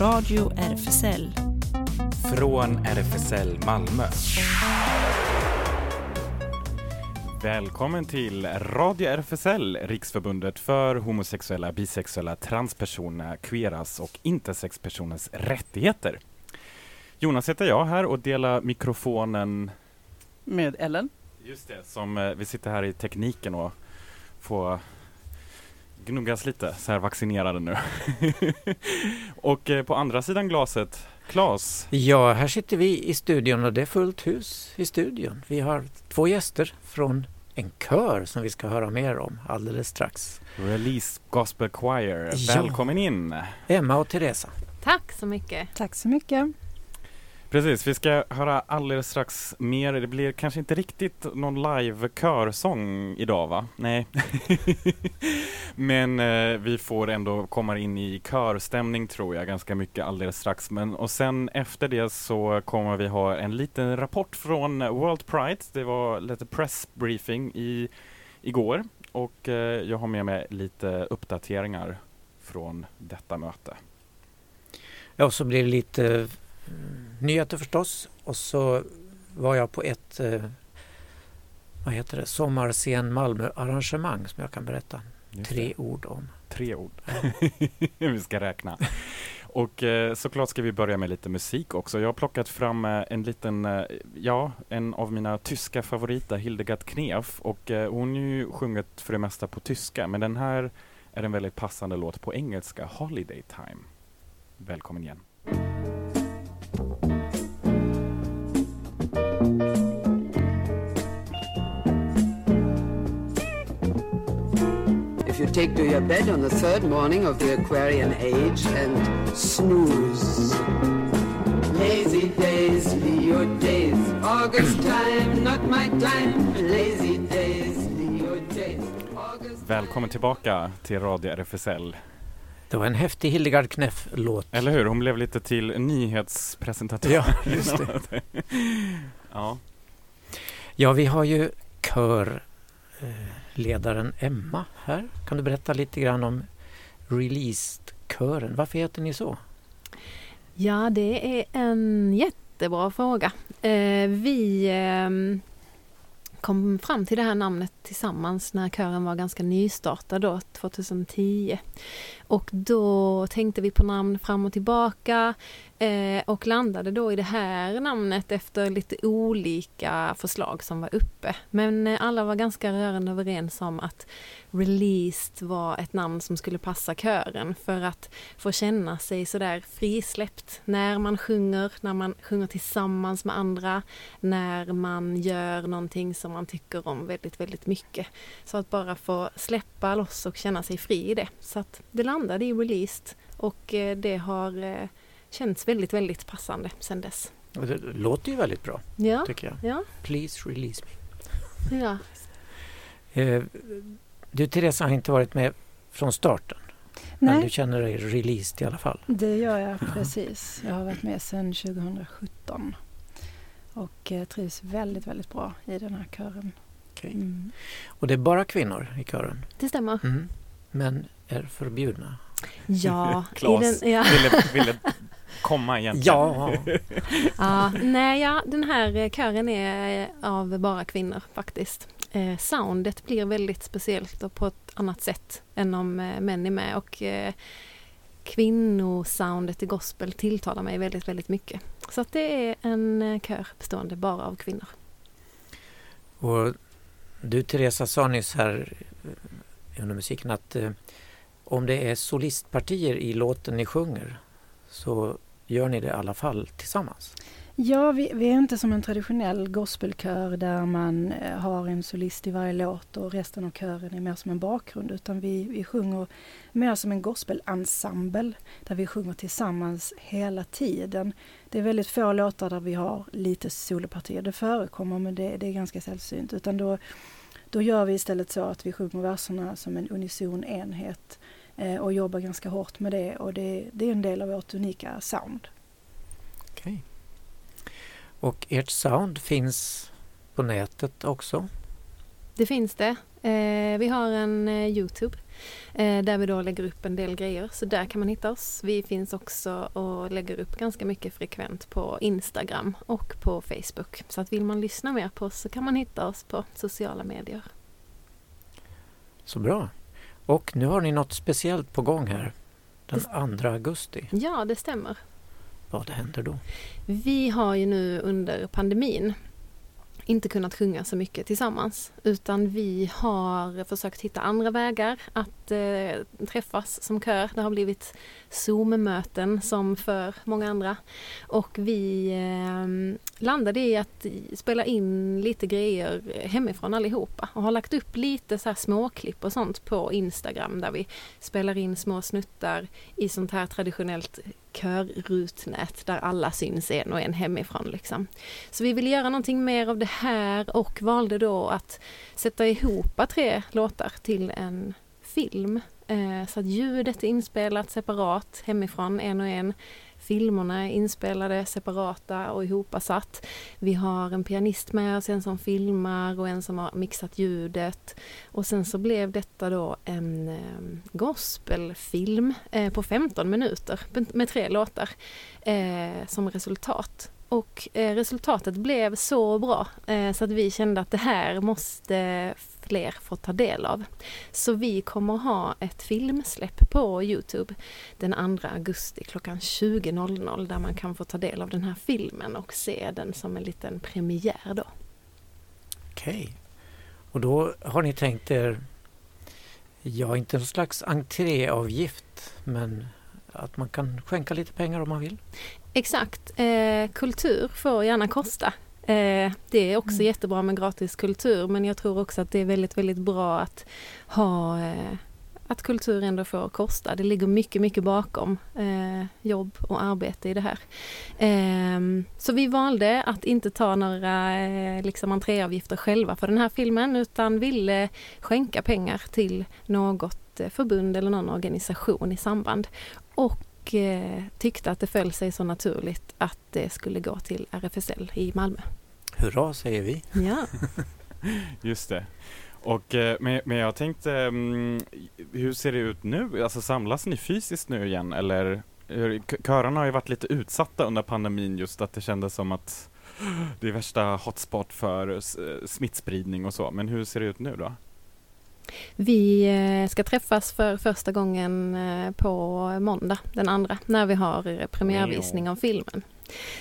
Radio RFSL. Från RFSL Malmö. Välkommen till Radio RFSL, Riksförbundet för homosexuella, bisexuella, transpersoner, queeras och intersexpersoners rättigheter. Jonas heter jag här och delar mikrofonen med Ellen. Just det, som eh, vi sitter här i tekniken och får gnuggas lite, så här vaccinerade nu. och eh, på andra sidan glaset, Claes. Ja, här sitter vi i studion och det är fullt hus i studion. Vi har två gäster från en kör som vi ska höra mer om alldeles strax. Release Gospel Choir, välkommen in! Emma och Teresa. Tack så mycket. Tack så mycket. Precis, vi ska höra alldeles strax mer. Det blir kanske inte riktigt någon live-körsång idag va? Nej. Men eh, vi får ändå komma in i körstämning tror jag ganska mycket alldeles strax. Men, och sen efter det så kommer vi ha en liten rapport från World Pride. Det var lite pressbriefing i, igår och eh, jag har med mig lite uppdateringar från detta möte. Ja, så blir det lite nyheter förstås och så var jag på ett eh, vad heter det, sommarscen Malmö-arrangemang som jag kan berätta tre ord om. Tre ord. vi ska räkna. Och eh, såklart ska vi börja med lite musik också. Jag har plockat fram eh, en liten, eh, ja, en av mina tyska favoriter, Hildegard Knef. Och eh, hon har ju sjungit för det mesta på tyska, men den här är en väldigt passande låt på engelska, Holiday Time. Välkommen igen. If you take to your bed on the third morning of the Aquarian age and snooze. Lazy days, Leo days, August time, not my time. Lazy days, Leo days. August Välkommen tillbaka till Radio RFSL. Det var en häftig Hildegard Knef-låt. Eller hur? Hon blev lite till nyhetspresentatör. Ja, just det. ja. ja, vi har ju körledaren Emma här. Kan du berätta lite grann om Released-kören? Varför heter ni så? Ja, det är en jättebra fråga. Eh, vi eh, kom fram till det här namnet tillsammans när kören var ganska nystartad då, 2010. Och då tänkte vi på namn fram och tillbaka eh, och landade då i det här namnet efter lite olika förslag som var uppe. Men eh, alla var ganska rörande överens om att Released var ett namn som skulle passa kören för att få känna sig sådär frisläppt när man sjunger, när man sjunger tillsammans med andra, när man gör någonting som man tycker om väldigt, väldigt mycket. Så att bara få släppa loss och känna sig fri i det. Så att det landade i Released och eh, det har eh, eh, känts väldigt, väldigt passande sedan dess. Det låter ju väldigt bra, ja, tycker jag. Ja. Please release me. Ja. Eh, du Teresa har inte varit med från starten. Nej. Men du känner dig released i alla fall? Det gör jag precis. Jag har varit med sedan 2017 och trivs väldigt, väldigt bra i den här kören. Okay. Mm. Och det är bara kvinnor i kören? Det stämmer. Mm. Men är förbjudna? Ja. Klas ja. ville, ville komma egentligen. Ja. ja. Nej, ja, den här kören är av bara kvinnor faktiskt. Eh, soundet blir väldigt speciellt och på ett annat sätt än om eh, män är med och eh, kvinnosoundet i gospel tilltalar mig väldigt, väldigt mycket. Så att det är en eh, kör bestående bara av kvinnor. Och du Teresa sa nyss här eh, under musiken att eh, om det är solistpartier i låten ni sjunger så gör ni det i alla fall tillsammans? Ja, vi, vi, är inte som en traditionell gospelkör där man eh, har en solist i varje låt och resten av kören är mer som en bakgrund utan vi, vi sjunger mer som en gospelensemble där vi sjunger tillsammans hela tiden. Det är väldigt få låtar där vi har lite solopartier. Det förekommer men det, det är ganska sällsynt utan då, då gör vi istället så att vi sjunger verserna som en unison enhet eh, och jobbar ganska hårt med det och det, det är en del av vårt unika sound. Okay. Och ert sound finns på nätet också? Det finns det Eh, vi har en eh, Youtube eh, där vi då lägger upp en del grejer, så där kan man hitta oss. Vi finns också och lägger upp ganska mycket frekvent på Instagram och på Facebook. Så att vill man lyssna mer på oss så kan man hitta oss på sociala medier. Så bra. Och nu har ni något speciellt på gång här den 2 augusti. Ja, det stämmer. Vad händer då? Vi har ju nu under pandemin inte kunnat sjunga så mycket tillsammans utan vi har försökt hitta andra vägar att eh, träffas som kör. Det har blivit Zoom-möten som för många andra och vi eh, landade i att spela in lite grejer hemifrån allihopa och har lagt upp lite så här småklipp och sånt på Instagram där vi spelar in små snuttar i sånt här traditionellt körrutnät där alla syns en och en hemifrån. Liksom. Så vi ville göra någonting mer av det här och valde då att sätta ihop tre låtar till en film. Eh, så att ljudet är inspelat separat hemifrån, en och en. Filmerna är inspelade separata och ihopasatt. Vi har en pianist med oss, en som filmar och en som har mixat ljudet. Och sen så blev detta då en eh, gospelfilm eh, på 15 minuter med tre låtar som resultat. Och eh, resultatet blev så bra eh, så att vi kände att det här måste fler få ta del av. Så vi kommer ha ett filmsläpp på Youtube den 2 augusti klockan 20.00 där man kan få ta del av den här filmen och se den som en liten premiär då. Okej. Okay. Och då har ni tänkt er, ja inte en slags entréavgift men att man kan skänka lite pengar om man vill? Exakt. Eh, kultur får gärna kosta. Eh, det är också mm. jättebra med gratis kultur men jag tror också att det är väldigt, väldigt bra att ha eh, att kultur ändå får kosta. Det ligger mycket, mycket bakom eh, jobb och arbete i det här. Eh, så vi valde att inte ta några eh, liksom entréavgifter själva för den här filmen utan ville skänka pengar till något eh, förbund eller någon organisation i samband. Och eh, tyckte att det föll sig så naturligt att det skulle gå till RFSL i Malmö. Hurra säger vi! Ja. Just det. Och, eh, men, men jag tänkte, um, hur ser det ut nu? Alltså samlas ni fysiskt nu igen eller? Körarna har ju varit lite utsatta under pandemin just att det kändes som att det är värsta hotspot för smittspridning och så. Men hur ser det ut nu då? Vi eh, ska träffas för första gången eh, på måndag, den andra, när vi har premiärvisning av filmen.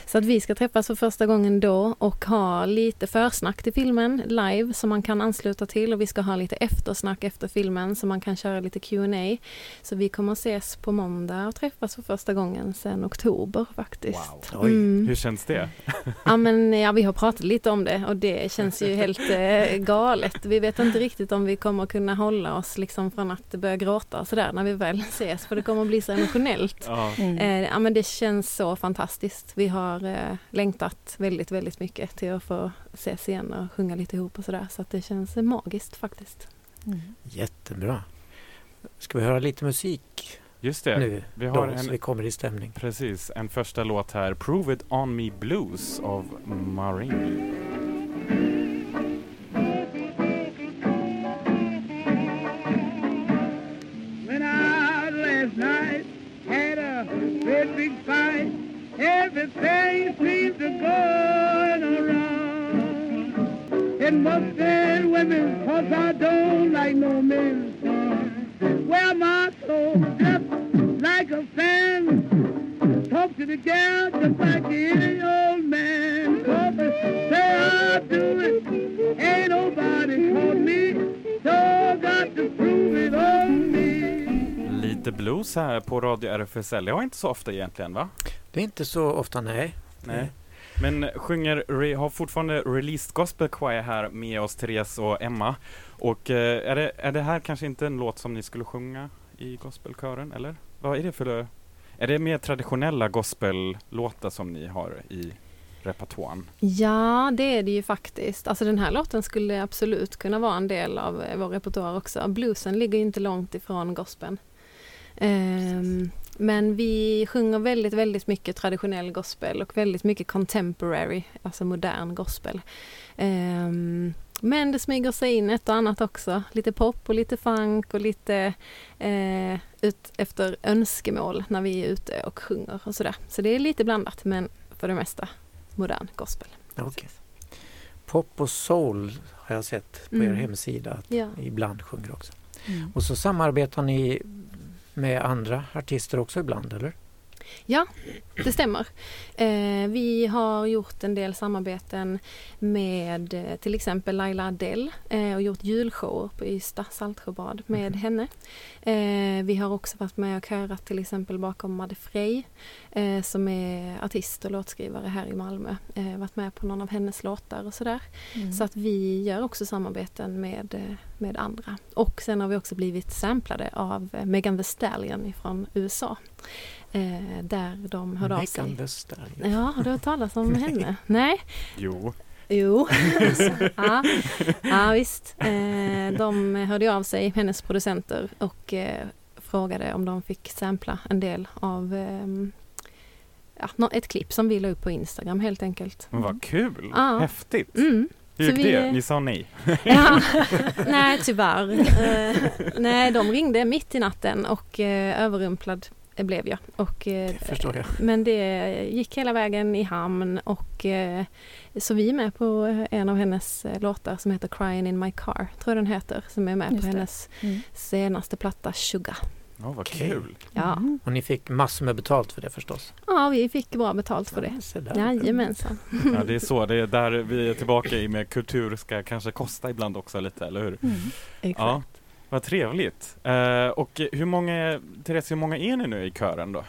Så att vi ska träffas för första gången då och ha lite försnack till filmen live som man kan ansluta till och vi ska ha lite eftersnack efter filmen så man kan köra lite Q&A. Så vi kommer att ses på måndag och träffas för första gången sedan oktober faktiskt. Wow. Mm. Hur känns det? Ja men ja, vi har pratat lite om det och det känns ju helt eh, galet. Vi vet inte riktigt om vi kommer kunna hålla oss liksom från att börja gråta och sådär när vi väl ses för det kommer att bli så emotionellt. Ja. Mm. Eh, ja men det känns så fantastiskt vi har eh, längtat väldigt, väldigt mycket till att få ses igen och sjunga lite ihop och sådär. Så att det känns magiskt faktiskt. Mm. Jättebra. Ska vi höra lite musik Just det. nu vi har då, en, så vi kommer i stämning? Precis, en första låt här. Prove it on me blues av Marini. Like no men. Wear my clothes just like a fan. Talk to the gal just like any old man. Say I do it, ain't nobody caught me. So got to prove it on me. Lite blues här på Radio RFSL. Det har inte så ofta egentligen va? Det är inte så ofta, nej. Nej. Men sjunger, har fortfarande Released Gospel Choir här med oss, Therese och Emma. Och eh, är, det, är det här kanske inte en låt som ni skulle sjunga i gospelkören, eller? Vad är det för... Är det mer traditionella gospellåtar som ni har i repertoaren? Ja, det är det ju faktiskt. Alltså den här låten skulle absolut kunna vara en del av eh, vår repertoar också. Bluesen ligger inte långt ifrån gospeln. Um, men vi sjunger väldigt, väldigt mycket traditionell gospel och väldigt mycket contemporary, alltså modern gospel. Um, Men det smyger sig in ett och annat också. Lite pop och lite funk och lite eh, ut efter önskemål när vi är ute och sjunger och sådär. Så det är lite blandat men för det mesta modern gospel. Okay. Pop och soul har jag sett på mm. er hemsida att ja. ibland sjunger också. Mm. Och så samarbetar ni med andra artister också ibland, eller? Ja, det stämmer. Eh, vi har gjort en del samarbeten med eh, till exempel Laila Adele eh, och gjort julshower på Ystad Saltsjöbad med mm. henne. Vi har också varit med och körat till exempel bakom Madde Frey som är artist och låtskrivare här i Malmö. Varit med på någon av hennes låtar och sådär. Mm. Så att vi gör också samarbeten med, med andra. Och sen har vi också blivit samplade av Megan Thee Stallion från USA. Eh, där de hörde av sig. Ja, har du hört talas om henne? Nej? Jo. Jo, ja, ja visst. Eh, de hörde av sig, hennes producenter, och eh, frågade om de fick sampla en del av eh, ja, ett klipp som vi la upp på Instagram helt enkelt. Men vad kul! Ja. Häftigt! Mm. Hur gick vi, det? Ni sa nej? Ja, nej, tyvärr. Uh, nej, de ringde mitt i natten och uh, överrumplad blev jag. Och, eh, det förstår jag. Men det gick hela vägen i hamn och eh, så vi är med på en av hennes eh, låtar som heter Crying in my car, tror jag den heter, som är med Just på det. hennes mm. senaste platta Sugar. Ja, oh, vad kul! Ja. Mm. Och ni fick massor med betalt för det förstås? Ja, vi fick bra betalt för det. Ja, Jajamensan. Ja, det är så. Det är där vi är tillbaka i med kultur ska kanske kosta ibland också lite, eller hur? Mm. Exakt. Ja. Vad trevligt. Uh, och hur många, Therese, hur många är ni nu i kören då?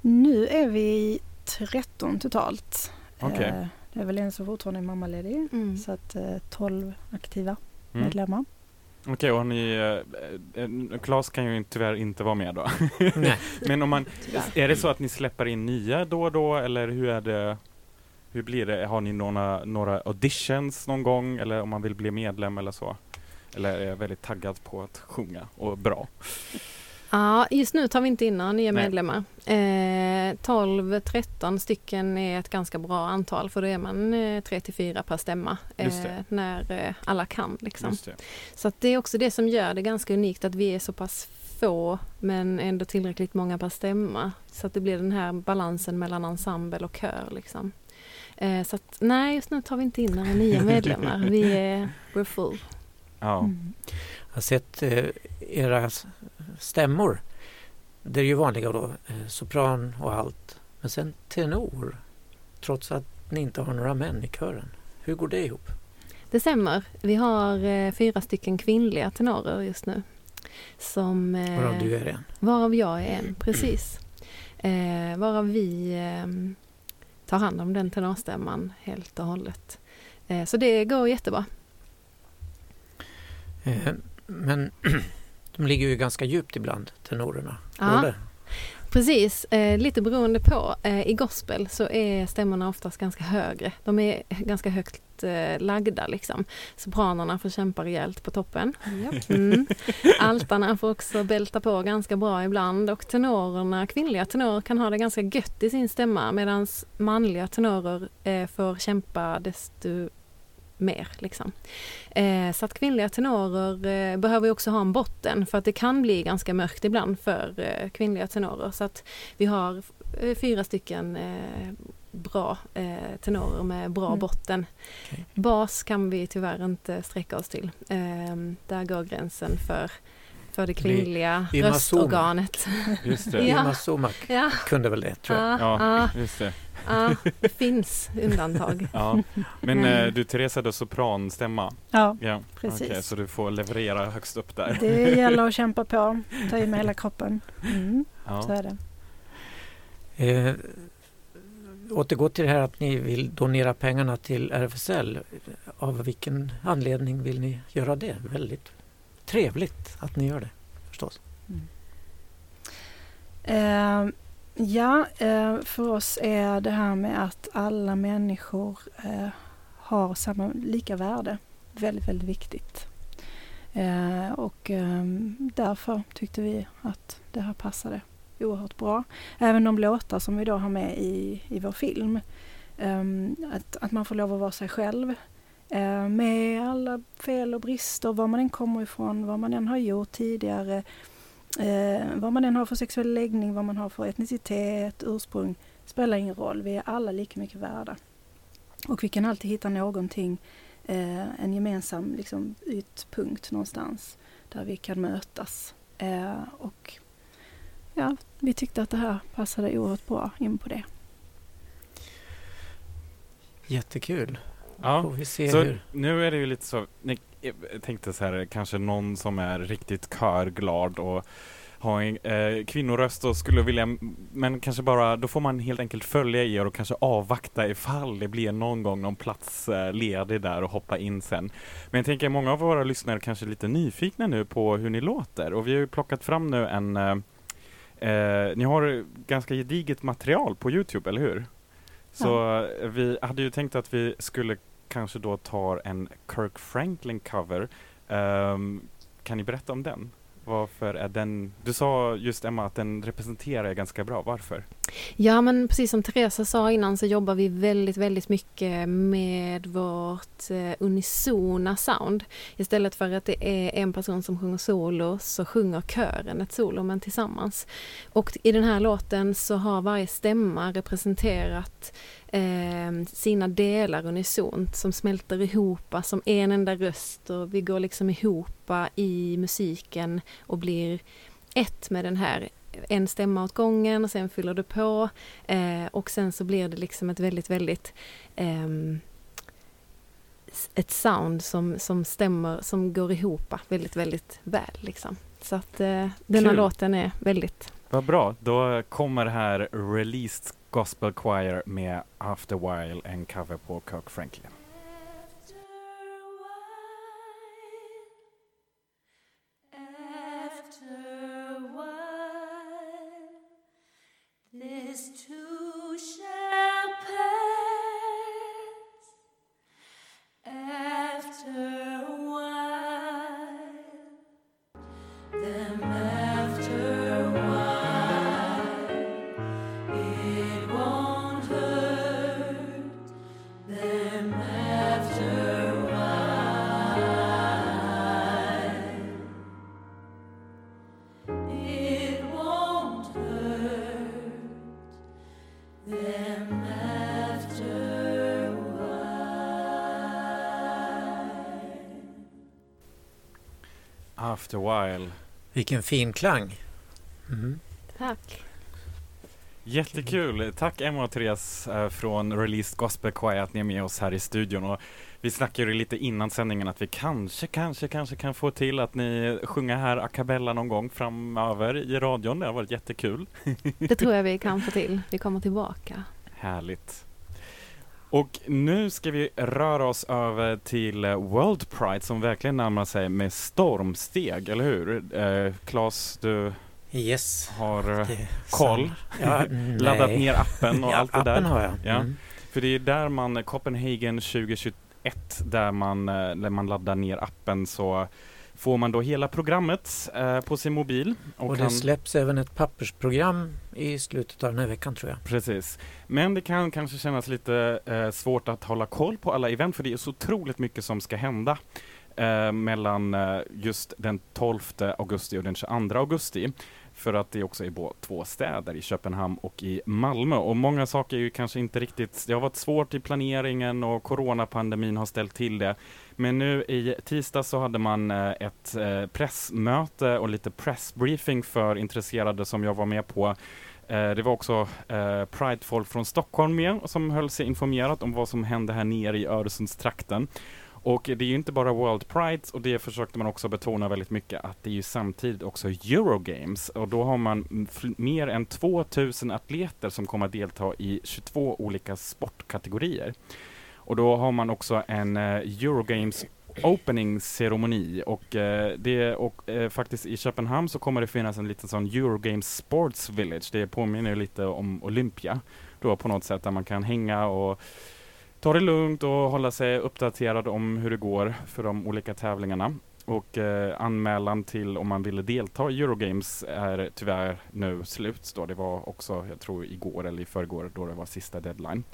Nu är vi 13 totalt. Okay. Uh, det är väl en som fortfarande är mammaledig, mm. så att uh, eh, 12 aktiva mm. medlemmar. Okej, okay, och ni, eh, Claes kan ju tyvärr inte vara med då. Men om man, är det så att ni släpper in nya då och då eller hur är det? Hur blir det? Har ni några, några auditions någon gång eller om man vill bli medlem eller så? Eller är jag väldigt taggad på att sjunga och bra? Ja, just nu tar vi inte in några nya Nej. medlemmar. Eh, 12-13 stycken är ett ganska bra antal för då är man eh, 3 4 per stämma eh, när eh, alla kan. Liksom. Så att det är också det som gör det ganska unikt att vi är så pass få men ändå tillräckligt många per stämma. Så att det blir den här balansen mellan ensemble och kör. Liksom. Eh, så att nej, just nu tar vi inte in några nya medlemmar. Vi är we're full. Ja. Mm. Jag har sett eh, era stämmor. Det är ju vanliga då, eh, sopran och allt. Men sen tenor, trots att ni inte har några män i kören. Hur går det ihop? Det stämmer. Vi har eh, fyra stycken kvinnliga tenorer just nu. Som, eh, varav du är en? Varav jag är en, precis. Eh, varav vi eh, tar hand om den tenorstämman helt och hållet. Eh, så det går jättebra. Eh, men de ligger ju ganska djupt ibland, tenorerna. Ja, precis. Eh, lite beroende på. Eh, I gospel så är stämmorna oftast ganska högre. De är ganska högt lagda liksom. Sopranerna får kämpa rejält på toppen. Mm. Altarna får också bälta på ganska bra ibland och tenorerna, kvinnliga tenorer kan ha det ganska gött i sin stämma medan manliga tenorer får kämpa desto mer. Liksom. Eh, så att kvinnliga tenorer eh, behöver också ha en botten för att det kan bli ganska mörkt ibland för eh, kvinnliga tenorer. Så att vi har eh, fyra stycken eh, bra eh, tenorer med bra mm. botten. Okay. Bas kan vi tyvärr inte sträcka oss till. där går gränsen för för det kvinnliga I, röstorganet. Just det. ja. Irma Somak ja. kunde väl det tror jag. Ja, just det. Ja, det finns undantag. Ja. Men mm. Eh, du Therese hade sopranstämma? Ja, ja. precis. Okay, så du får leverera högst upp där? Det gäller att kämpa på, ta i med hela kroppen. Mm. Ja. Så är det. Eh, återgå till det här att ni vill donera pengarna till RFSL. Av vilken anledning vill ni göra det? Väldigt trevligt att ni gör det förstås. Mm. Eh, Ja, eh, för oss är det här med att alla människor eh, har samma, lika värde väldigt, väldigt viktigt. Eh, och ehm, därför tyckte vi att det här passade oerhört bra. Även de låtar som vi då har med i, i vår film. Ehm, att, att man får lov att vara sig själv. Eh, med alla fel och brister, var man än kommer ifrån, vad man än har gjort tidigare, eh, vad man än har för sexuell läggning, vad man har för etnicitet, ursprung, spelar ingen roll. Vi är alla lika mycket värda. Och vi kan alltid hitta någonting, eh, en gemensam liksom, ytpunkt någonstans där vi kan mötas. Eh, och ja, vi tyckte att det här passade oerhört bra in på det. Jättekul. Ja, Får vi se så hur... nu är det ju lite så, jag tänkte så här, kanske någon som är riktigt körglad och har en eh, kvinnoröst och skulle vilja, men kanske bara, då får man helt enkelt följa er och kanske avvakta ifall det blir någon gång någon plats eh, ledig där och hoppa in sen. Men jag tänker många av våra lyssnare kanske är lite nyfikna nu på hur ni låter och vi har ju plockat fram nu en eh, eh, ni har ganska gediget material på Youtube, eller hur? Så eh, vi hade ju tänkt att vi skulle kanske då tar en Kirk Franklin cover. Um, kan ni berätta om den? Varför är den... Du sa just Emma att den representerar er ganska bra. Varför? Ja men precis som Teresa sa innan så jobbar vi väldigt, väldigt mycket med vårt eh, unisona sound. Istället för att det är en person som sjunger solo så sjunger kören ett solo men tillsammans. Och i den här låten så har varje stämma representerat eh, sina delar unisont som smälter ihop som en enda röst och vi går liksom ihop i musiken och blir ett med den här en stämma åt gången och sen fyller du på eh, och sen så blir det liksom ett väldigt, väldigt eh, ett sound som, som stämmer, som går ihop väldigt, väldigt väl liksom. Så att eh, den här Kul. låten är väldigt Vad bra. Då kommer här Released Gospel Choir med After While, en cover på Kirk Franklin. After After While. Vilken fin klang. Mm. Tack! Jättekul! Tack Emma och Therese eh, från Released Gospel Choir att ni är med oss här i studion. Och vi snackade ju lite innan sändningen att vi kanske, kanske, kanske kan få till att ni sjunger här a cappella någon gång framöver i radion. Det har varit jättekul. Det tror jag vi kan få till. Vi kommer tillbaka. Härligt. Och nu ska vi röra oss över till eh, World Pride som verkligen närmar sig med stormsteg, eller hur? Eh, Claes, du Yes. har eh, koll. Ja, laddat nej. ner appen och ja, allt det appen där. har jag. Ja. Mm. För det är där man, Copenhagen 2021, där man, eh, när man laddar ner appen så får man då hela programmet eh, på sin mobil. Och, Och kan, det släpps även ett pappersprogram i slutet av den här veckan tror jag. Precis. Men det kan kanske kännas lite eh, svårt att hålla koll på alla event för det är så otroligt mycket som ska hända eh, mellan eh, just den 12 augusti och den 22 augusti. För att det också är två städer, i Köpenhamn och i Malmö. Och många saker är ju kanske inte riktigt, det har varit svårt i planeringen och coronapandemin har ställt till det. Men nu i tisdag så hade man eh, ett eh, pressmöte och lite pressbriefing för intresserade som jag var med på. Eh, det var också Pride-folk från Stockholm med som höll sig informerat om vad som hände här nere i Öresundstrakten. Och det är ju inte bara World Pride och det försökte man också betona väldigt mycket att det är ju samtidigt också Eurogames och då har man mer än 2000 atleter som kommer att delta i 22 olika sportkategorier. Och då har man också en eh, Eurogames opening-ceremoni och, eh, det, och eh, faktiskt i Köpenhamn så kommer det finnas en liten sån Eurogames Sports Village. Det påminner lite om Olympia då på något sätt där man kan hänga och ta det lugnt och hålla sig uppdaterad om hur det går för de olika tävlingarna. Och eh, anmälan till om man ville delta i Eurogames är tyvärr nu slut. Då. Det var också, jag tror igår eller i förrgår då det var sista deadline.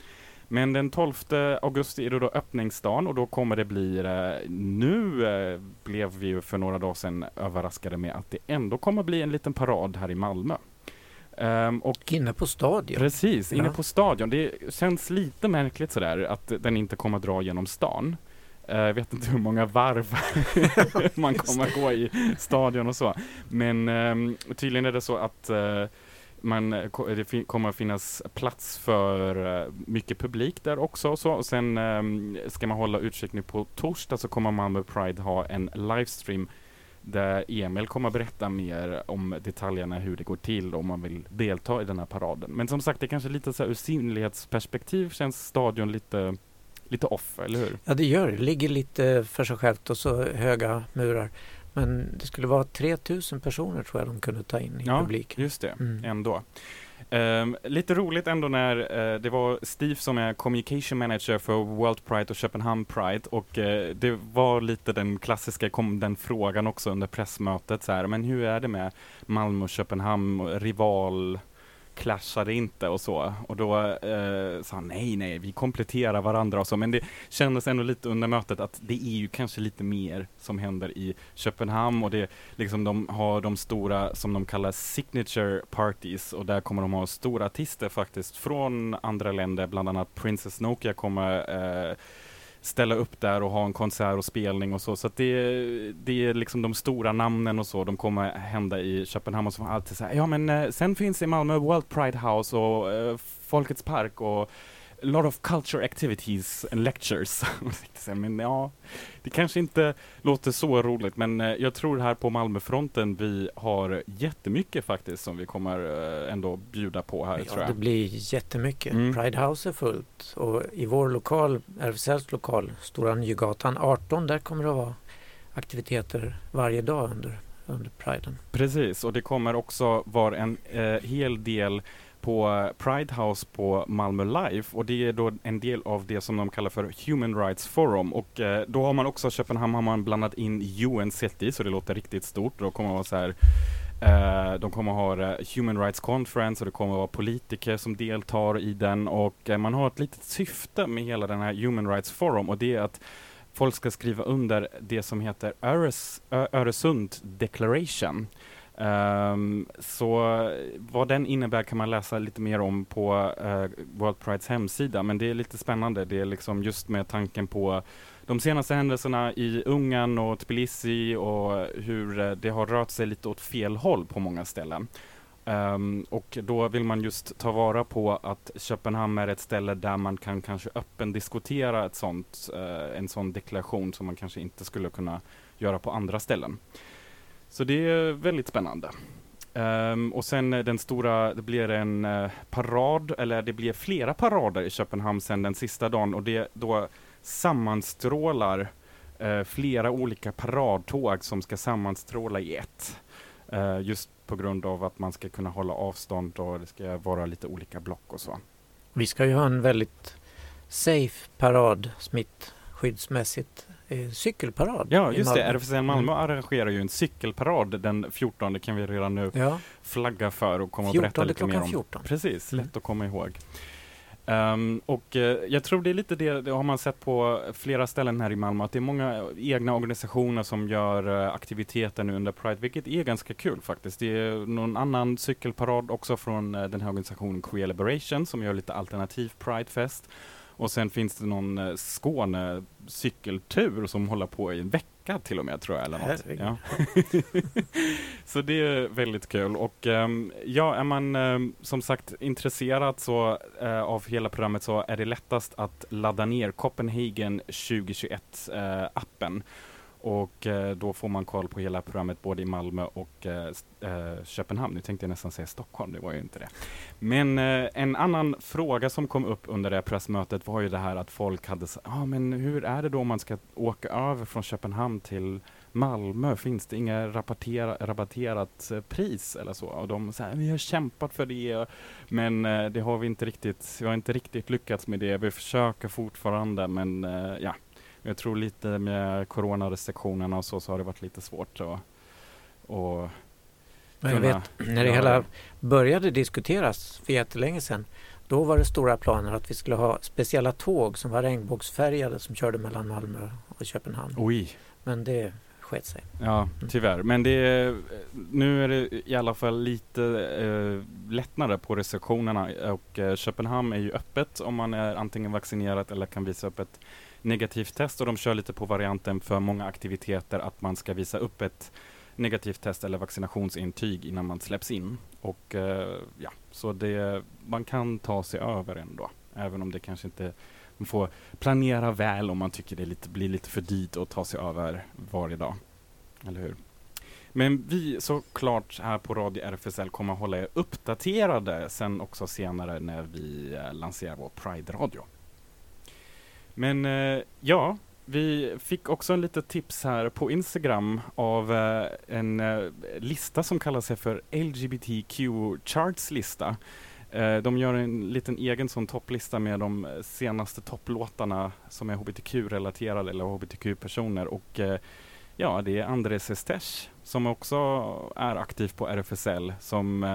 Men den 12 augusti är det då öppningsdagen och då kommer det bli, eh, nu eh, blev vi ju för några dagar sedan överraskade med att det ändå kommer bli en liten parad här i Malmö. Ehm, och Inne på stadion. Precis, inne Ja. på stadion. Det känns lite märkligt sådär att den inte kommer att dra genom stan. Eh, Jag vet inte hur många varv man kommer gå i stadion och så. Men ehm, tydligen är det så att eh, man, eh, det kommer att finnas plats för mycket publik där också. Och, så. och sen ehm, ska man hålla utkik nu på torsdag så kommer Malmö Pride ha en livestream där Emil kommer att berätta mer om detaljerna hur det går till om man vill delta i den här paraden. Men som sagt, det är kanske lite så här ur synlighetsperspektiv känns stadion lite, lite off, eller hur? Ja, det gör det. Ligger lite för sig självt och så höga murar. Men det skulle vara 3000 personer tror jag de kunde ta in i Ja, publiken. Just det, Mm. ändå. Um, lite roligt ändå när uh, det var Steve som är communication manager för World Pride och Köpenhamn Pride och uh, det var lite den klassiska kom den frågan också under pressmötet så här, men hur är det med Malmö och Köpenhamn, rival clashade inte och så. Och då eh, sa han nej, nej, vi kompletterar varandra och så. Men det kändes ändå lite under mötet att det är ju kanske lite mer som händer i Köpenhamn och det liksom de har de stora som de kallar signature parties och där kommer de ha stora artister faktiskt från andra länder, bland annat Princess Nokia kommer eh, ställa upp där och ha en konsert och spelning och så. Så att det, det är liksom de stora namnen och så, de kommer hända i Köpenhamn och så var alltid så här, ja men eh, sen finns i Malmö World Pride House och eh, Folkets Park och a lot of culture activities and lectures. Men ja, det kanske inte låter så roligt, men eh, jag tror här på Malmöfronten vi har jättemycket faktiskt som vi kommer eh, ändå bjuda på här, tror Ja, jag. det blir jättemycket. Mm. Pride House är fullt och i vår lokal, RFSLs lokal, Stora Nygatan 18, där kommer det att vara aktiviteter varje dag under, under Priden. Precis, och det kommer också vara en eh, hel del på Pride House på Malmö Life. och det är då en del av det som de kallar för Human Rights Forum och eh, då har man också Köpenhamn har man blandat in UN City så det låter riktigt stort. Då kommer man vara så här eh, de kommer ha eh, Human Rights Conference och det kommer vara politiker som deltar i den och eh, man har ett litet syfte med hela den här Human Rights Forum och det är att folk ska skriva under det som heter Öres, Ö, Öresund Declaration. Um, så vad den innebär kan man läsa lite mer om på uh, World Prides hemsida, men det är lite spännande. Det är liksom just med tanken på de senaste händelserna i Ungern och Tbilisi och hur eh, det har rört sig lite åt fel håll på många ställen. Um, och då vill man just ta vara på att Köpenhamn är ett ställe där man kan kanske öppen diskutera ett sånt, uh, en sån deklaration som man kanske inte skulle kunna göra på andra ställen. Så det är väldigt spännande. Um, och sen eh, den stora, det blir en uh, parad, eller det blir flera parader i Köpenhamn sen den sista dagen och det då sammanstrålar uh, flera olika paradtåg som ska sammanstråla i ett. Uh, just på grund av att man ska kunna hålla avstånd och det ska vara lite olika block och så. Vi ska ju ha en väldigt safe parad smittskyddsmässigt. Eh, cykelparad Ja, just det. RFSL Malmö Mm. arrangerar ju en cykelparad den 14, det kan vi redan nu Ja, flagga för och komma och berätta 14 lite mer om. 14. Precis, Mm. lätt att komma ihåg. Ehm, och eh, jag tror det är lite det, det har man sett på flera ställen här i Malmö, att det är många egna organisationer som gör eh, aktiviteter nu under Pride, vilket är ganska kul faktiskt. Det är någon annan cykelparad också från eh, den här organisationen Queer Liberation som gör lite alternativ Pridefest. Och sen finns det någon eh, Skåne cykeltur som håller på i en vecka till och med tror jag. Eller något. Ja. så det är väldigt kul. Och ehm, ja, är man ehm, som sagt intresserad så, eh, av hela programmet så är det lättast att ladda ner Copenhagen 2021 eh, appen. Och eh, då får man koll på hela programmet både i Malmö och eh, eh, Köpenhamn. Nu tänkte jag nästan säga Stockholm, det var ju inte det. Men eh, en annan fråga som kom upp under det här pressmötet var ju det här att folk hade sagt, ah, men hur är det då om man ska åka över från Köpenhamn till Malmö, finns det inga rapportera, rabatterat eh, pris eller så? Och de säger, vi har kämpat för det, men eh, det har vi inte riktigt, vi har inte riktigt lyckats med det. Vi försöker fortfarande, men eh, ja, jag tror lite med coronarestriktionerna och så, så har det varit lite svårt att och Men jag vet, när det hela började diskuteras för jättelänge sedan, Då var det stora planer att vi skulle ha speciella tåg som var regnbågsfärgade som körde mellan Malmö och Köpenhamn. Oj, Men det sket sig. ja tyvärr. Men det nu är det i alla fall lite eh, lättnader på restriktionerna och eh, Köpenhamn är ju öppet om man är antingen vaccinerad eller kan visa upp ett negativt test och de kör lite på varianten för många aktiviteter att man ska visa upp ett negativt test eller vaccinationsintyg innan man släpps in. Och eh, ja, så det, man kan ta sig över ändå, även om det kanske inte man får planera väl om man tycker det är lite, blir lite för dyrt att ta sig över varje dag. Eller hur? Men vi såklart här på Radio RFSL kommer att hålla er uppdaterade sen också senare när vi eh, lanserar vår Pride-radio. Men eh, ja, vi fick också en litet tips här på Instagram av eh, en eh, lista som kallar sig för LGBTQ Charts lista. De gör en liten egen sån topplista med de senaste topplåtarna som är hbtq-relaterade eller hbtq-personer och ja, det är Andres Estesh som också är aktiv på RFSL som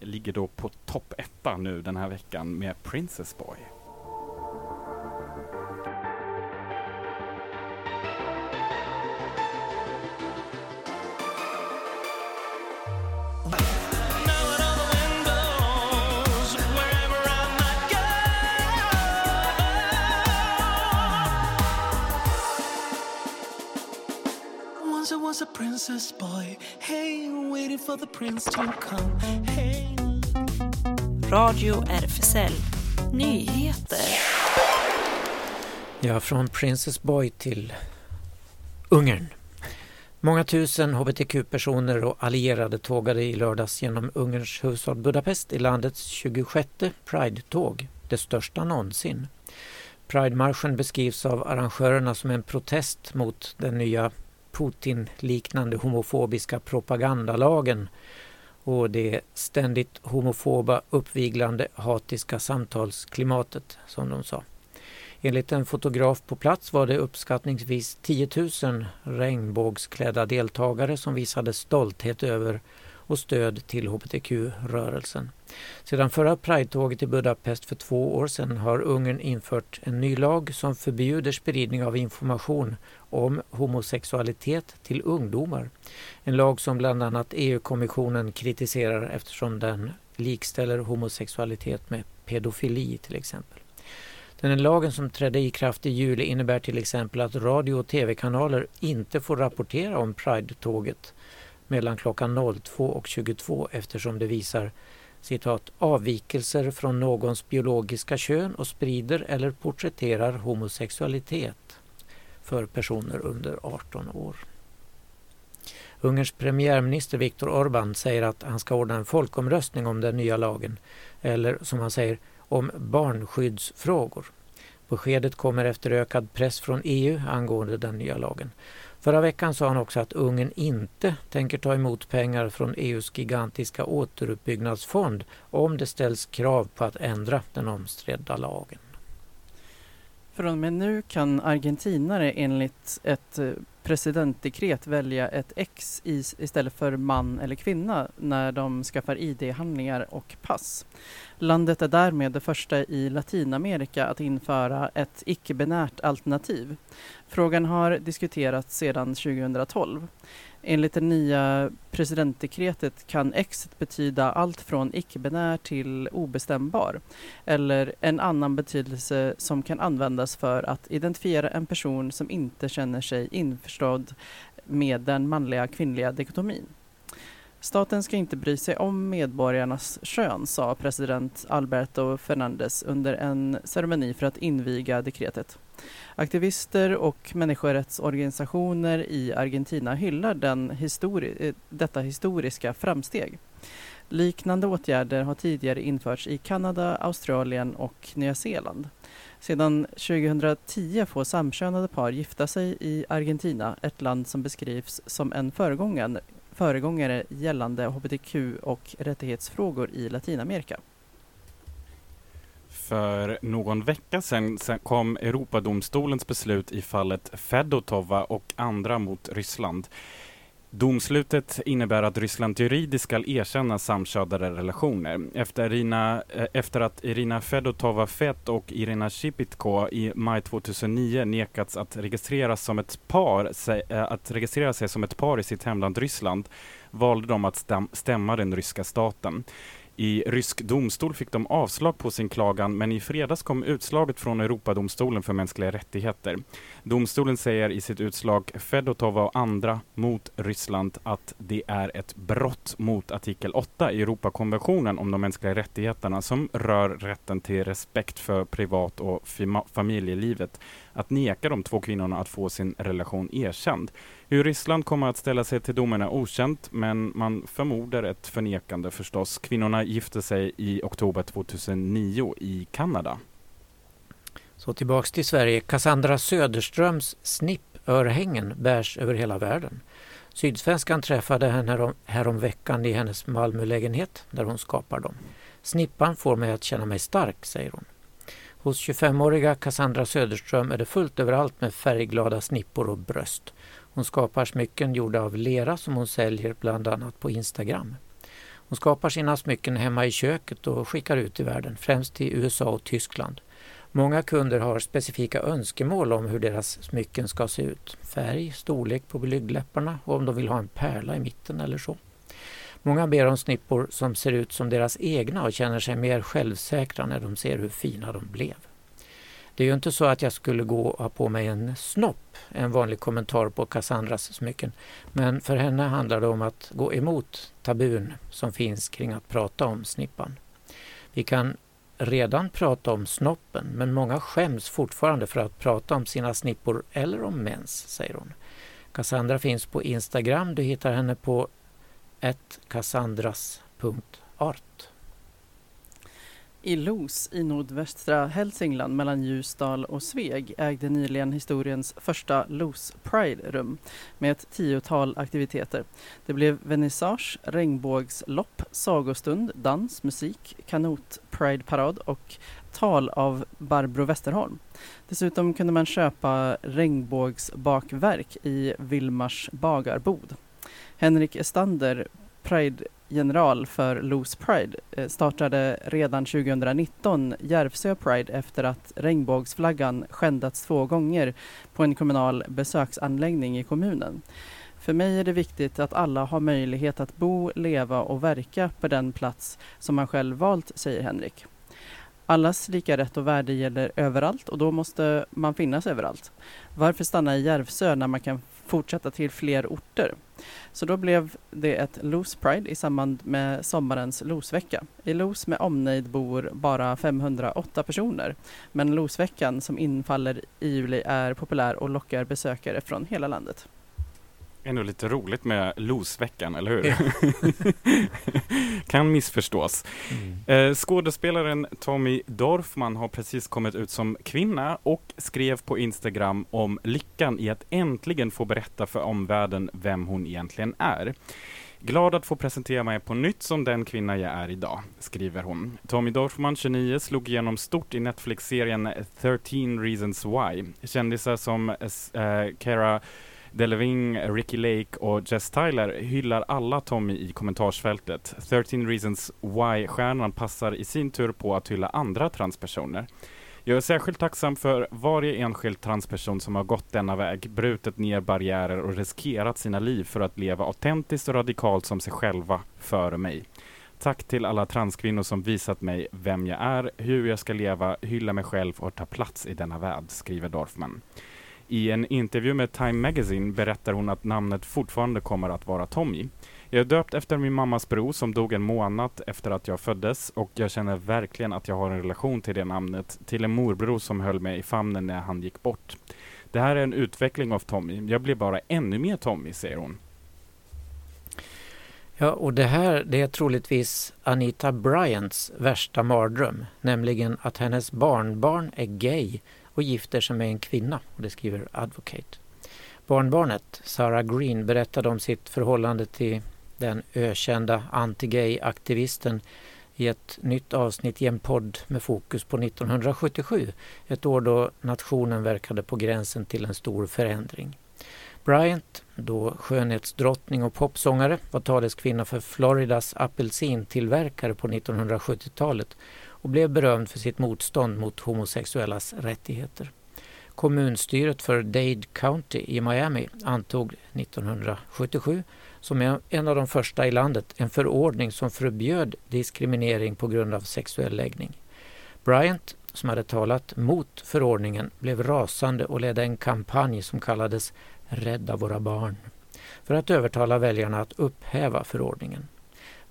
ligger då på topp etta nu den här veckan med Princess Boy. Princess boy, hey, waiting for the prince to come. Hey. Radio RFSL Nyheter. Ja, från Princess Boy till Ungern. Många tusen hbtq-personer och allierade tågade i lördags genom Ungerns huvudstad Budapest i landets 26 Pride-tåg, det största någonsin. Pride-marschen beskrivs av arrangörerna som en protest mot den nya Putin-liknande homofobiska propagandalagen och det ständigt homofoba, uppviglande, hatiska samtalsklimatet, som de sa. Enligt en fotograf på plats var det uppskattningsvis 10 000 regnbågsklädda deltagare som visade stolthet över och stöd till hbtq-rörelsen. Sedan förra Pride-tåget i Budapest för två år sedan har Ungern infört en ny lag som förbjuder spridning av information om homosexualitet till ungdomar. En lag som bland annat EU-kommissionen kritiserar eftersom den likställer homosexualitet med pedofili till exempel. Den lagen som trädde i kraft i juli innebär till exempel att radio och tv-kanaler inte får rapportera om Pride-tåget mellan klockan 02 och 22 eftersom det visar citat, avvikelser från någons biologiska kön och sprider eller porträtterar homosexualitet för personer under 18 år. Ungerns premiärminister Viktor Orbán säger att han ska ordna en folkomröstning om den nya lagen, eller som han säger, om barnskyddsfrågor. Beskedet kommer efter ökad press från EU angående den nya lagen. Förra veckan sa han också att Ungern inte tänker ta emot pengar från EUs gigantiska återuppbyggnadsfond om det ställs krav på att ändra den omstridda lagen. Från och med nu kan argentinare enligt ett eh, presidentdekret välja ett ex istället för man eller kvinna när de skaffar ID-handlingar och pass. Landet är därmed det första i Latinamerika att införa ett icke-binärt alternativ. Frågan har diskuterats sedan 2012. Enligt det nya presidentdekretet kan exit betyda allt från icke-binär till obestämbar eller en annan betydelse som kan användas för att identifiera en person som inte känner sig införstådd med den manliga kvinnliga dikotomin. Staten ska inte bry sig om medborgarnas kön, sa president Alberto Fernandez under en ceremoni för att inviga dekretet. Aktivister och människorättsorganisationer i Argentina hyllar den histori- eh, detta historiska framsteg. Liknande åtgärder har tidigare införts i Kanada, Australien och Nya Zeeland. Sedan 2010 får samkönade par gifta sig i Argentina, ett land som beskrivs som en föregångare, föregångare gällande hbtq och rättighetsfrågor i Latinamerika. För någon vecka sedan kom Europadomstolens beslut i fallet Fedotova och andra mot Ryssland. Domslutet innebär att Ryssland juridiskt ska erkänna samkönade relationer. Efter, Irina, eh, efter att Irina Fedotova Fett och Irina Shipitko i maj 2009 nekats att registrera, som ett par, sig, eh, att registrera sig som ett par i sitt hemland Ryssland valde de att stäm, stämma den ryska staten. I rysk domstol fick de avslag på sin klagan men i fredags kom utslaget från Europadomstolen för mänskliga rättigheter. Domstolen säger i sitt utslag Fedotova och andra mot Ryssland att det är ett brott mot artikel 8 i Europakonventionen om de mänskliga rättigheterna som rör rätten till respekt för privat och familjelivet att neka de två kvinnorna att få sin relation erkänd. Hur Ryssland kommer att ställa sig till domen är okänt, men man förmodar ett förnekande förstås. Kvinnorna gifte sig i oktober 2009 i Kanada. Så tillbaks till Sverige. Cassandra Söderströms snippörhängen bärs över hela världen. Sydsvenskan träffade henne härom, häromveckan i hennes Malmölägenhet där hon skapar dem. Snippan får mig att känna mig stark, säger hon. Hos 25-åriga Cassandra Söderström är det fullt överallt med färgglada snippor och bröst. Hon skapar smycken gjorda av lera som hon säljer bland annat på Instagram. Hon skapar sina smycken hemma i köket och skickar ut i världen, främst till USA och Tyskland. Många kunder har specifika önskemål om hur deras smycken ska se ut. Färg, storlek på blygdläpparna och om de vill ha en pärla i mitten eller så. Många ber om snippor som ser ut som deras egna och känner sig mer självsäkra när de ser hur fina de blev. Det är ju inte så att jag skulle gå och ha på mig en snopp, en vanlig kommentar på Cassandras smycken. Men för henne handlar det om att gå emot tabun som finns kring att prata om snippan. Vi kan redan prata om snoppen men många skäms fortfarande för att prata om sina snippor eller om mens, säger hon. Cassandra finns på Instagram. Du hittar henne på cassandras.art. I Los i nordvästra Hälsingland mellan Ljusdal och Sveg ägde nyligen historiens första Los Pride-rum med ett tiotal aktiviteter. Det blev vernissage, regnbågslopp, sagostund, dans, musik, kanot-Pride-parad och tal av Barbro Westerholm. Dessutom kunde man köpa regnbågsbakverk i Vilmars bagarbod. Henrik Estander, Pride general för Loose Pride eh, startade redan 2019 Järvsö Pride efter att regnbågsflaggan skändats två gånger på en kommunal besöksanläggning i kommunen. För mig är det viktigt att alla har möjlighet att bo, leva och verka på den plats som man själv valt, säger Henrik. Allas lika rätt och värde gäller överallt och då måste man finnas överallt. Varför stanna i Järvsö när man kan fortsätta till fler orter? Så då blev det ett Loose Pride i samband med sommarens Losvecka. I Los med omnejd bor bara 508 personer. Men Losveckan som infaller i juli är populär och lockar besökare från hela landet. Ändå lite roligt med Losveckan, eller hur? kan missförstås. Mm. Eh, skådespelaren Tommy Dorfman har precis kommit ut som kvinna och skrev på Instagram om lyckan i att äntligen få berätta för omvärlden vem hon egentligen är. Glad att få presentera mig på nytt som den kvinna jag är idag, skriver hon. Tommy Dorfman, 29, slog igenom stort i Netflix-serien 13 Reasons Why. Kändisar som äh, Delving, Ricky Lake och Jess Tyler hyllar alla Tommy i kommentarsfältet. 13 Reasons Why-stjärnan passar i sin tur på att hylla andra transpersoner. Jag är särskilt tacksam för varje enskild transperson som har gått denna väg, brutit ner barriärer och riskerat sina liv för att leva autentiskt och radikalt som sig själva före mig. Tack till alla transkvinnor som visat mig vem jag är, hur jag ska leva, hylla mig själv och ta plats i denna värld, skriver Dorfman. I en intervju med Time Magazine berättar hon att namnet fortfarande kommer att vara Tommy. Jag är döpt efter min mammas bror som dog en månad efter att jag föddes och jag känner verkligen att jag har en relation till det namnet, till en morbror som höll mig i famnen när han gick bort. Det här är en utveckling av Tommy. Jag blir bara ännu mer Tommy, säger hon. Ja, och det här det är troligtvis Anita Bryants värsta mardröm, nämligen att hennes barnbarn är gay och gifter sig med en kvinna. Och det skriver Advocate. Barnbarnet, Sarah Green, berättade om sitt förhållande till den ökända anti-gay-aktivisten i ett nytt avsnitt i en podd med fokus på 1977, ett år då nationen verkade på gränsen till en stor förändring. Bryant, då skönhetsdrottning och popsångare, var taleskvinna för Floridas apelsintillverkare på 1970-talet och blev berömd för sitt motstånd mot homosexuellas rättigheter. Kommunstyret för Dade County i Miami antog 1977 som en av de första i landet en förordning som förbjöd diskriminering på grund av sexuell läggning. Bryant, som hade talat mot förordningen, blev rasande och ledde en kampanj som kallades Rädda våra barn för att övertala väljarna att upphäva förordningen.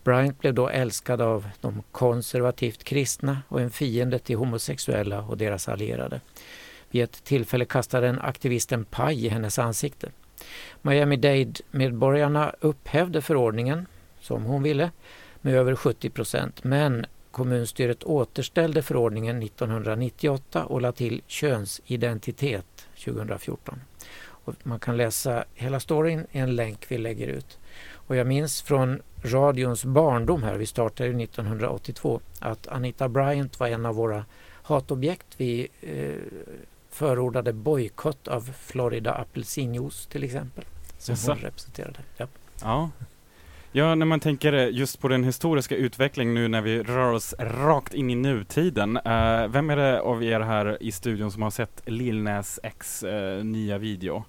Bryant blev då älskad av de konservativt kristna och en fiende till homosexuella och deras allierade. Vid ett tillfälle kastade en aktivist en paj i hennes ansikte. Miami-Dade-medborgarna upphävde förordningen, som hon ville, med över 70 procent. Men kommunstyret återställde förordningen 1998 och lade till könsidentitet 2014. Och man kan läsa hela storyn i en länk vi lägger ut. Och jag minns från radions barndom här, vi startade 1982, att Anita Bryant var en av våra hatobjekt. Vi eh, förordade bojkott av Florida apelsinjuice till exempel. Som Jaså? hon representerade. Ja. Ja. Ja, när man tänker just på den historiska utvecklingen nu när vi rör oss rakt in i nutiden. Eh, vem är det av er här i studion som har sett Lil Nas X eh, nya video?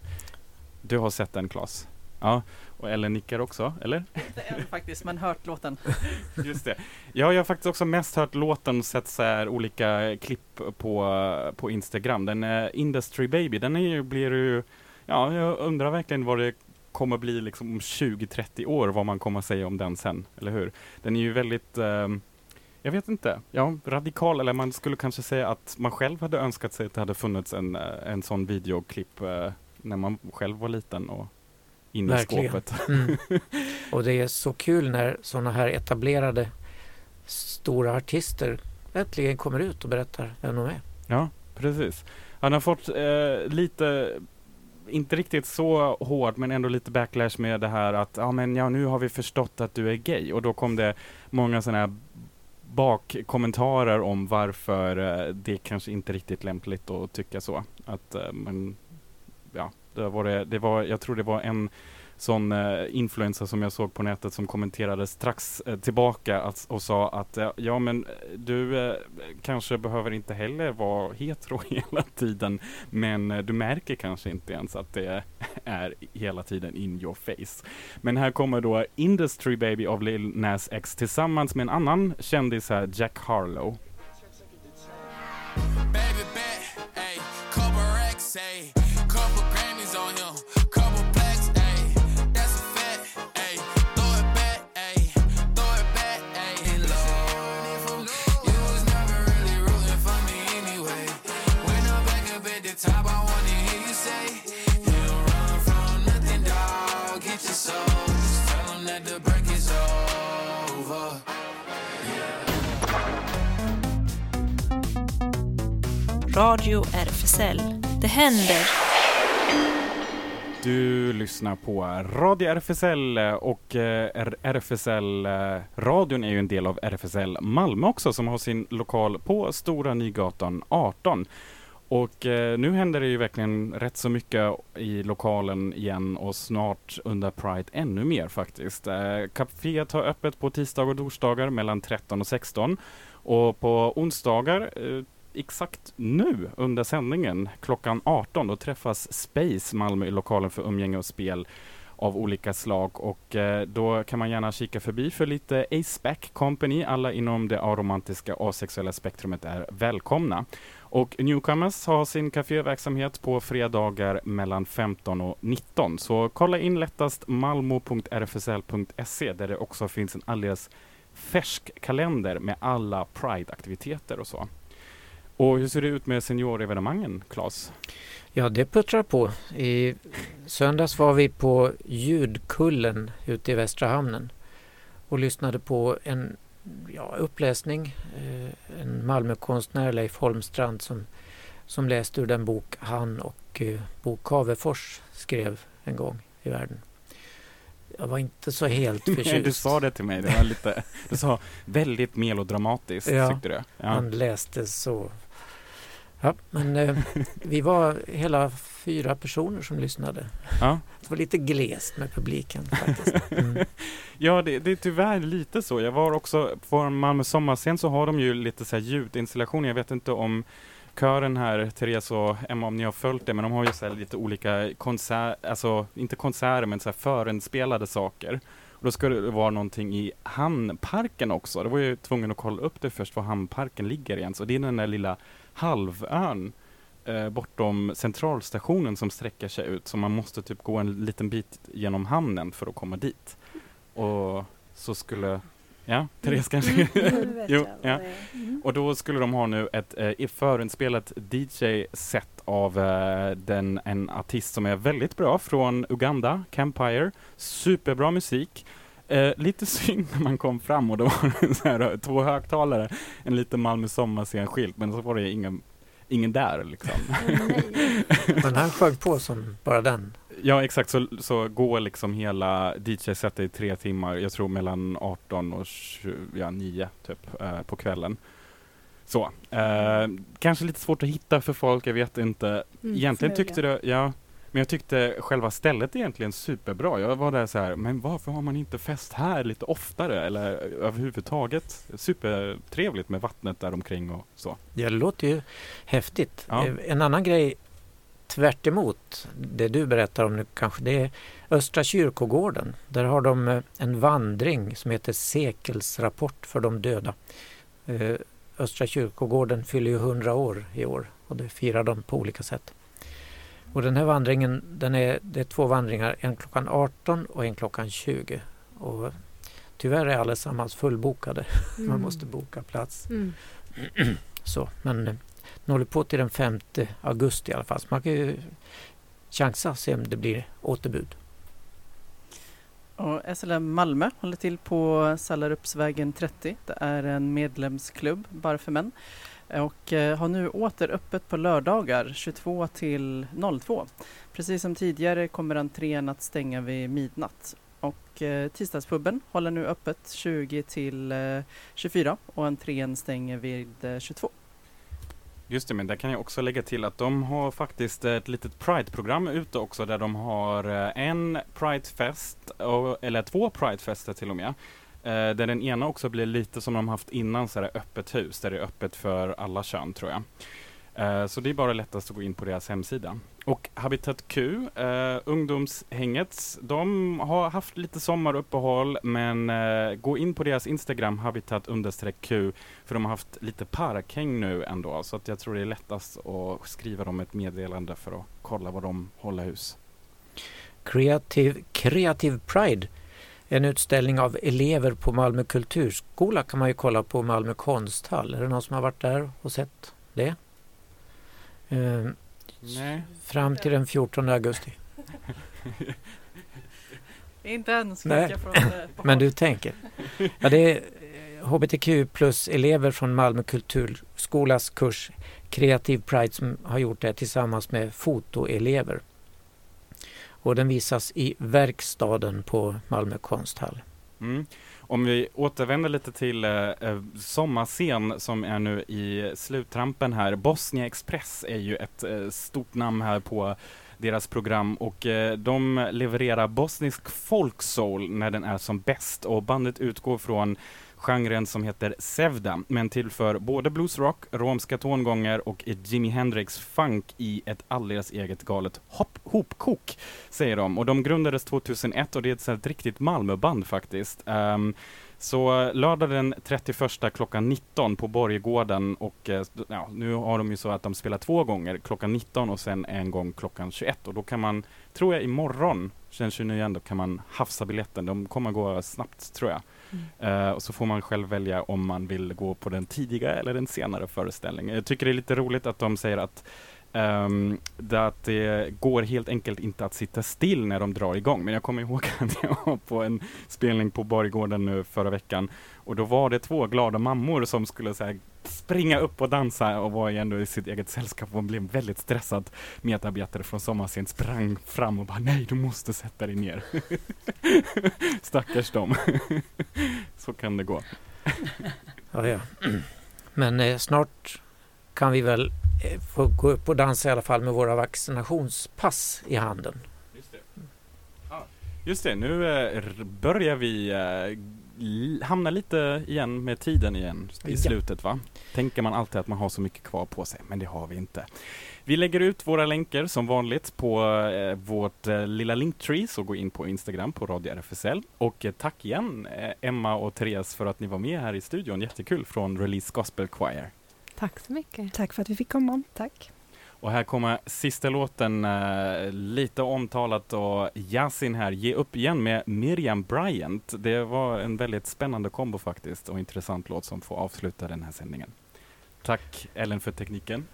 Du har sett den Klas? Ja, och Ellen nickar också, eller? Inte än faktiskt, men hört låten. Just det. Ja, jag har faktiskt också mest hört låten och sett så här olika klipp på, på Instagram. Den uh, Industry Baby, den är ju, blir ju, ja, jag undrar verkligen vad det kommer bli liksom om 20-30 år, vad man kommer säga om den sen, eller hur? Den är ju väldigt, ehm, jag vet inte, ja, radikal, eller man skulle kanske säga att man själv hade önskat sig att det hade funnits en, eh, en sån videoklipp eh, när man själv var liten och inne i skåpet. Mm. Och det är så kul när sådana här etablerade stora artister äntligen kommer ut och berättar vem de är. Ja, precis. Han har fått eh, lite, inte riktigt så hårt, men ändå lite backlash med det här att ja, men ja, nu har vi förstått att du är gay. Och då kom det många sådana här bakkommentarer om varför eh, det kanske inte är riktigt lämpligt att tycka så. Att, eh, men, ja, det var det, det var, jag tror det var en sån eh, influencer som jag såg på nätet som kommenterade strax eh, tillbaka att, och sa att eh, ja men eh, du eh, kanske behöver inte heller vara hetero hela tiden men eh, du märker kanske inte ens att det är hela tiden in your face. Men här kommer då Industry Baby av Lil Nas X tillsammans med en annan kändis här, Jack Harlow. Baby bet, ayy, Grammys on him, couple ayy, that's a fact, ayy, throw it back, ayy, throw it back, ayy, and low. You was never really rooting for me anyway. When I'm back up at the top, I wanna hear you say, you don't run from nothing, dog. Get your soul, just tell 'em that the break is over. Radio RFSL. Det händer. Du lyssnar på Radio RFSL eh, och eh, RFSL-radion eh, är ju en del av RFSL Malmö också som har sin lokal på Stora Nygatan 18. Och eh, nu händer det ju verkligen rätt så mycket i lokalen igen och snart under Pride ännu mer faktiskt. Eh, Caféet har öppet på tisdag och torsdagar mellan 13 och 16 och på onsdagar eh, exakt nu under sändningen klockan 18 då träffas Space Malmö i lokalen för umgänge och spel av olika slag och eh, då kan man gärna kika förbi för lite Aceback Company. Alla inom det aromantiska asexuella spektrumet är välkomna. Och Newcomers har sin kaféverksamhet på fredagar mellan 15 och 19. Så kolla in lättast malmo.rfsl.se där det också finns en alldeles färsk kalender med alla Pride-aktiviteter och så. Och hur ser det ut med seniorevenemangen, Claes? Ja, det puttrar på. I söndags var vi på Ljudkullen ute i Västra hamnen och lyssnade på en ja, uppläsning. Eh, en Malmökonstnär, Leif Holmstrand, som, som läste ur den bok han och eh, Bo Cavefors skrev en gång i världen. Jag var inte så helt Nej, förtjust. du sa det till mig. Det var lite, du sa väldigt melodramatiskt, Ja. tyckte du. Ja. Han läste så Ja, men eh, vi var hela fyra personer som lyssnade. Ja. Det var lite glest med publiken faktiskt. Mm. Ja, det, det är tyvärr lite så. Jag var också på Malmö sommarscen så har de ju lite så här ljudinstallationer. Jag vet inte om kören här, Therese och Emma, om ni har följt det, men de har ju så lite olika konserter, alltså inte konserter, men så här förinspelade saker. Och då skulle det vara någonting i Hamnparken också. Då var jag ju tvungen att kolla upp det först, var Hamnparken ligger ens. Och det är den där lilla halvön eh, bortom centralstationen som sträcker sig ut, så man måste typ gå en liten bit genom hamnen för att komma dit. Och så skulle, ja, Therese kanske? Vet Jo, ja. är. Och då skulle de ha nu ett eh, förinspelat DJ-set av eh, den, en artist som är väldigt bra från Uganda, Campire. Superbra musik. Eh, lite synd när man kom fram och då var det så här, två högtalare, en liten Malmö sommarscen-skylt, men så var det ingen, ingen där liksom. Men han sjöng på som bara den. Ja exakt, så, så går liksom hela DJ-setet i tre timmar, jag tror mellan 18 och 20, ja, 9 typ eh, på kvällen. Så, eh, kanske lite svårt att hitta för folk, jag vet inte. Mm, egentligen tyckte det, ja, men jag tyckte själva stället egentligen superbra. Jag var där så här, men varför har man inte fest här lite oftare eller överhuvudtaget? Supertrevligt med vattnet där omkring och så. Det låter ju häftigt. Ja. Eh, En annan grej tvärt det du berättar om nu kanske, det är Östra kyrkogården. Där har de eh, en vandring som heter Sekelsrapport för de döda. Eh, Östra kyrkogården fyller ju 100 år i år och det firar de på olika sätt. Och den här vandringen, den är, det är två vandringar, en klockan 18 och en klockan 20. Och tyvärr är allesammans fullbokade. Man Mm. måste boka plats. Mm. Så, men eh, den håller på till den 5 augusti i alla fall. Så man kan ju chansa se om det blir återbud. Och SLM Malmö håller till på Sallarupsvägen 30. Det är en medlemsklubb bara för män och eh, har nu åter öppet på lördagar 22 till 02. Precis som tidigare kommer entrén att stänga vid midnatt. Och eh, tisdagspubben håller nu öppet 20 till eh, 24 och entrén stänger vid 22. Just det, men där kan jag också lägga till att de har faktiskt ett litet Pride-program ute också där de har en Pride-fest, eller två Pride-fester till och med. Eh, Där den ena också blir lite som de haft innan, så här öppet hus, där det är öppet för alla kön tror jag. Eh, så det är bara lättast att gå in på deras hemsida. Och Habitat Q, eh, ungdomshängets, de har haft lite sommaruppehåll men eh, gå in på deras Instagram, habitat Q, för de har haft lite parkhäng nu ändå, så att jag tror det är lättast att skriva dem ett meddelande för att kolla vad de håller hus. Creative, Creative Pride, en utställning av elever på Malmö kulturskola kan man ju kolla på Malmö konsthall. Är det någon som har varit där och sett det? Eh, Nej. fram till den 14 augusti. Inte än, ska Nej. jag från, eh, på Men du tänker. Ja, det är eh, HBTQ plus elever från Malmö kulturskolas kurs Creative Pride som har gjort det tillsammans med fotoelever. Och den visas i verkstaden på Malmö konsthall. Mm. Om vi återvänder lite till eh, eh sommarscen som är nu i sluttrampen här. Bosnia Express är ju ett eh, stort namn här på deras program och eh, de levererar bosnisk folksoul när den är som bäst och bandet utgår från genren som heter Sevda men tillför både bluesrock, romska tongångar och Jimi Hendrix funk i ett alldeles eget galet hop- hopkok säger de. Och de grundades 2001 och det är ett, ett riktigt Malmöband faktiskt. Um, så lördag den 31 klockan 19 på Borggården och eh, ja, nu har de ju så att de spelar två gånger, klockan 19 och sen en gång klockan 21 och då kan man, tror jag imorgon, den 29 då kan man hafsa biljetten. De kommer gå snabbt tror jag. Uh, och så får man själv välja om man vill gå på den tidiga eller den senare föreställningen. Jag tycker det är lite roligt att de säger att Um, det, att det går helt enkelt inte att sitta still när de drar igång. Men jag kommer ihåg att jag var på en spelning på Borggården nu förra veckan och då var det två glada mammor som skulle så här, springa upp och dansa och var ju ändå i sitt eget sällskap och blev väldigt stressad. Medarbetare från Sommarscen sprang fram och bara nej, du måste sätta dig ner. Stackars dem. så kan det gå. Ja, ja. Men eh, snart kan vi väl eh, får gå upp och dansa i alla fall med våra vaccinationspass i handen. Just det. Just det, nu eh, börjar vi eh, l- hamna lite igen med tiden igen i slutet va? Tänker man alltid att man har så mycket kvar på sig, men det har vi inte. Vi lägger ut våra länkar som vanligt på eh, vårt eh, lilla linktree, så gå in på Instagram på Radio RFSL. Och eh, tack igen eh, Emma och Therese för att ni var med här i studion, jättekul från Release Gospel Choir. Tack så mycket. Tack för att vi fick komma. Tack. Och här kommer sista låten, eh, lite omtalat och Yasin här, Ge upp igen med Miriam Bryant. Det var en väldigt spännande kombo faktiskt och intressant låt som får avsluta den här sändningen. Tack Ellen för tekniken.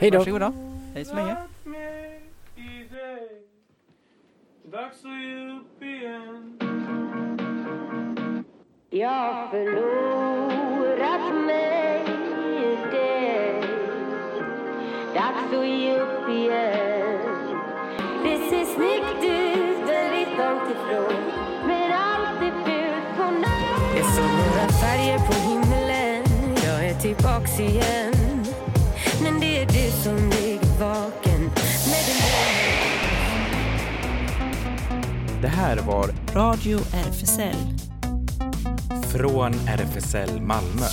Hej då! Varsågoda. Hej så länge. Dags att ge upp igen Jag har färger på himlen Jag är tillbaks igen Men det är du som ligger vaken med din Det här var Radio RFSL. från RFSL Malmö.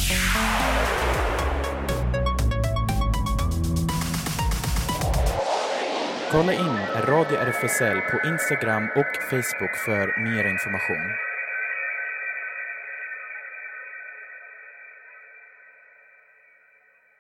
Kolla in Radio RFSL på Instagram och Facebook för mer information.